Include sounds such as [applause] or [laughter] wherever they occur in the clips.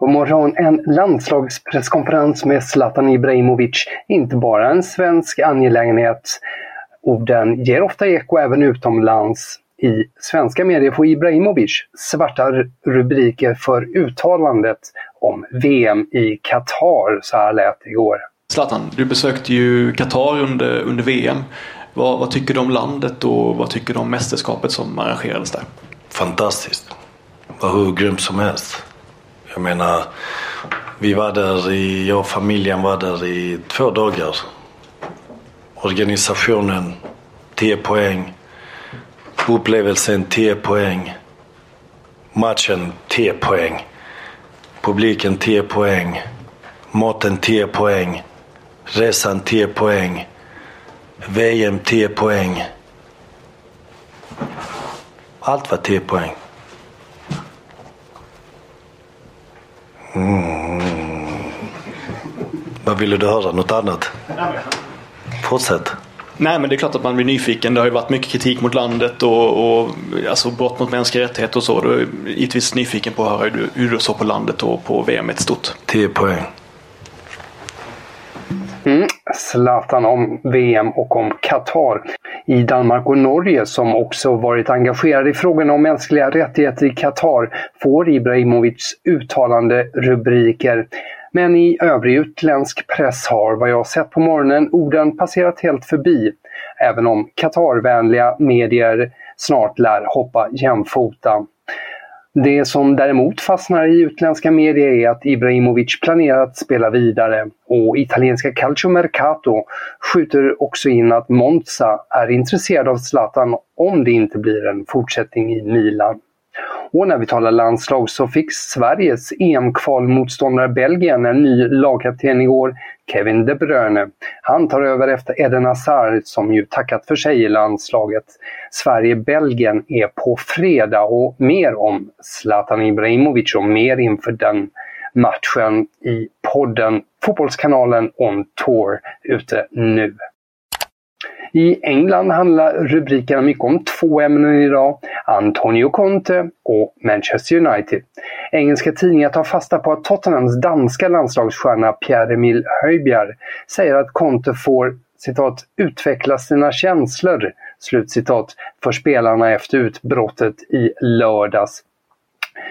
God morgon, en landslagspresskonferens med Zlatan Ibrahimovic inte bara en svensk angelägenhet. Orden ger ofta eko även utomlands. I svenska medier får Ibrahimovic svarta rubriker för uttalandet om VM i Qatar. Så här lät det igår. Zlatan, du besökte ju Qatar under, under VM. Vad, vad tycker du om landet och vad tycker du om mästerskapet som arrangerades där? Fantastiskt. Det var hur grymt som helst. Jag menar, vi var där i, jag och familjen var där i två dagar. Organisationen 10 poäng. Upplevelsen 10 poäng. Matchen 10 poäng. Publiken 10 poäng. Maten 10 poäng. Resan 10 poäng. VM 10 poäng. Allt var 10 poäng. Mm. Vad ville du höra? Något annat? Fortsätt. Nej men det är klart att man blir nyfiken. Det har ju varit mycket kritik mot landet och, och alltså brott mot mänskliga rättigheter och så. Du är givetvis nyfiken på att höra hur du, hur du såg på landet och på VM ett stort. 10 poäng. Mm. Zlatan om VM och om Qatar. I Danmark och Norge, som också varit engagerade i frågan om mänskliga rättigheter i Qatar, får Ibrahimovics uttalande rubriker. Men i övrig utländsk press har, vad jag sett på morgonen, orden passerat helt förbi. Även om Qatarvänliga medier snart lär hoppa jämfota. Det som däremot fastnar i utländska medier är att Ibrahimovic planerar att spela vidare och italienska Calcio Mercato skjuter också in att Monza är intresserad av Zlatan om det inte blir en fortsättning i Milan. Och när vi talar landslag så fick Sveriges EM-kvalmotståndare Belgien en ny lagkapten igår, Kevin De Bruyne. Han tar över efter Eden Hazard som ju tackat för sig i landslaget. Sverige-Belgien är på fredag och mer om Zlatan Ibrahimovic och mer inför den matchen i podden Fotbollskanalen On Tour ute nu. I England handlar rubrikerna mycket om två ämnen idag. Antonio Conte och Manchester United. Engelska tidningar tar fasta på att Tottenhams danska landslagsstjärna Pierre-Emil Höjbjerg säger att Conte får citat, utveckla sina känslor slutcitat, för spelarna efter utbrottet i lördags.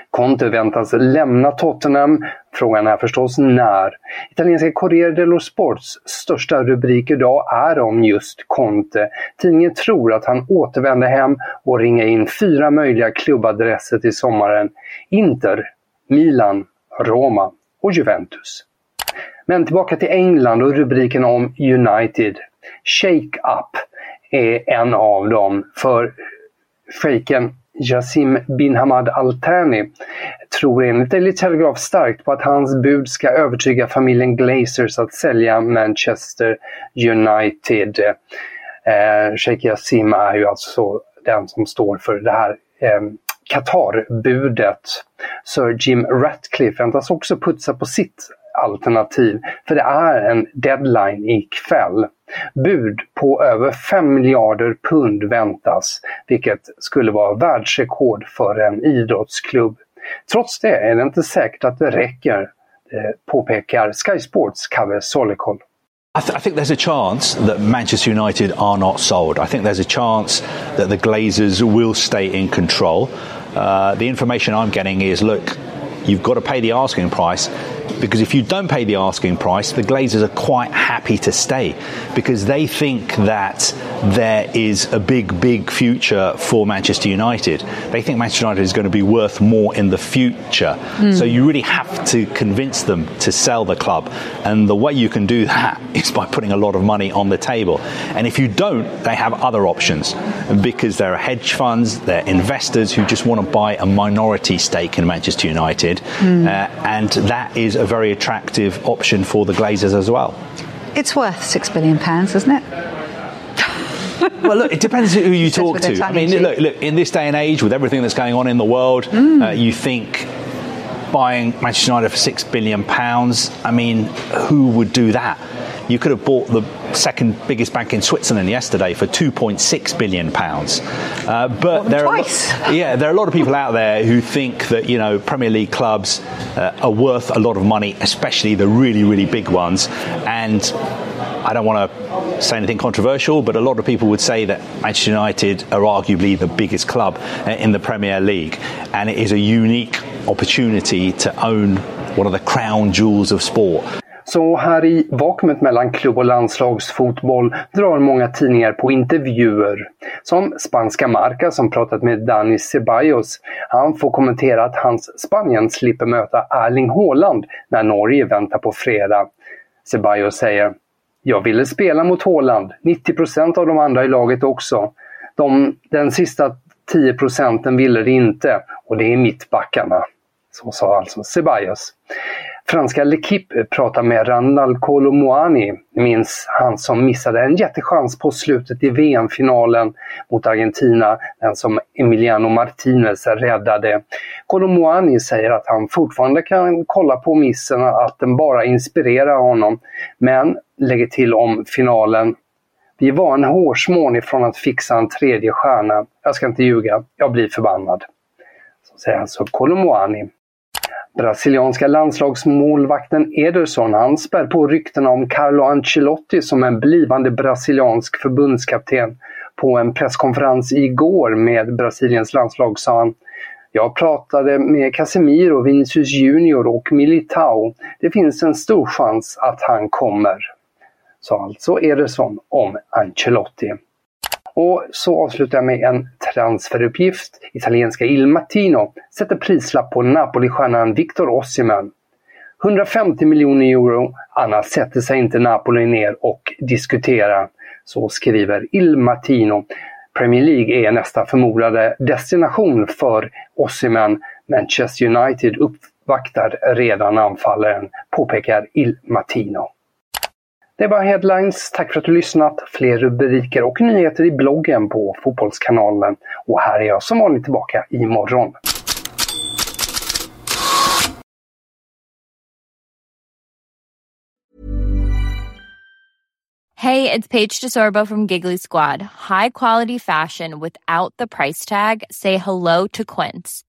Conte väntas lämna Tottenham. Frågan är förstås när. Italienska Corriere dello Sports största rubrik idag är om just Conte. Tidningen tror att han återvänder hem och ringer in fyra möjliga klubbadresser till sommaren. Inter, Milan, Roma och Juventus. Men tillbaka till England och rubriken om United. Shake Up är en av dem. För shaken Jassim bin Hamad Al Thani tror enligt Daily Telegraph starkt på att hans bud ska övertyga familjen Glazers att sälja Manchester United. Eh, Sheikh Jassim är ju alltså den som står för det här eh, Qatar-budet. Sir Jim Ratcliffe väntas också putsa på sitt alternativ, för det är en deadline ikväll. Bud på över 5 miljarder pund väntas, vilket skulle vara världsrekord för en idrottsklubb. Trots det är det inte säkert att det räcker, eh, påpekar Sky Sports Kave Solikol. I, th- I, think there's a chance that Manchester United are not sold. I think there's a chance that the Glazers will stay in control. Uh, the information I'm getting is look, you've got to pay the asking price because if you don't pay the asking price, the Glazers are quite happy to stay because they think that there is a big, big future for Manchester United. They think Manchester United is going to be worth more in the future. Mm. So you really have to convince them to sell the club. And the way you can do [laughs] that is by putting a lot of money on the table. And if you don't, they have other options because there are hedge funds, there are investors who just want to buy a minority stake in Manchester United. Mm. Uh, and that is a very attractive option for the Glazers as well. It's worth six billion pounds, isn't it? [laughs] well, look, it depends who you talk to. I mean, look, look, in this day and age, with everything that's going on in the world, mm. uh, you think buying Manchester United for six billion pounds. I mean, who would do that? You could have bought the second biggest bank in Switzerland yesterday for 2.6 billion pounds. Uh, but there twice. are, [laughs] yeah, there are a lot of people out there who think that you know Premier League clubs uh, are worth a lot of money, especially the really really big ones, and I don't want to say anything controversial, but a lot of people would say that Manchester United are arguably the biggest club uh, in the Premier League, and it is a unique opportunity to own one of the crown jewels of sport. Så här i vakuumet mellan klubb och landslagsfotboll drar många tidningar på intervjuer. Som spanska Marca som pratat med Dani Ceballos. Han får kommentera att hans Spanien slipper möta Erling Haaland när Norge väntar på fredag. Ceballos säger jag ville spela mot Haaland, 90% av de andra i laget också. De, den sista 10 procenten ville det inte och det är mittbackarna. Så sa alltså Ceballos. Franska L'Equipe pratar med Randal Colomuani, minns han som missade en jättechans på slutet i VM-finalen mot Argentina, den som Emiliano Martinez räddade. Colomuani säger att han fortfarande kan kolla på missen, att den bara inspirerar honom, men lägger till om finalen vi var en hårsmån ifrån att fixa en tredje stjärna. Jag ska inte ljuga, jag blir förbannad. Så säger alltså Colomuani. Brasilianska landslagsmålvakten Ederson han spär på ryktena om Carlo Ancelotti som en blivande brasiliansk förbundskapten. På en presskonferens igår med Brasiliens landslag sa han jag pratade med Casemiro, Vinicius Junior och Militao. Det finns en stor chans att han kommer. Sa alltså Ederson om Ancelotti. Och så avslutar jag med en transferuppgift. Italienska Il Mattino sätter prislapp på Napoli-stjärnan Victor Osimhen. 150 miljoner euro, annars sätter sig inte Napoli ner och diskuterar. Så skriver Il Mattino. Premier League är nästa förmodade destination för Osimhen. Manchester United uppvaktar redan anfallaren, påpekar Il Mattino. Det var headlines. Tack för att du lyssnat. Fler rubriker och nyheter i bloggen på Fotbollskanalen. Och här är jag som vanligt tillbaka imorgon. Hej, det är Paige DeSorbo från Giggly Squad. High quality fashion without the price tag. Say hello to Quince.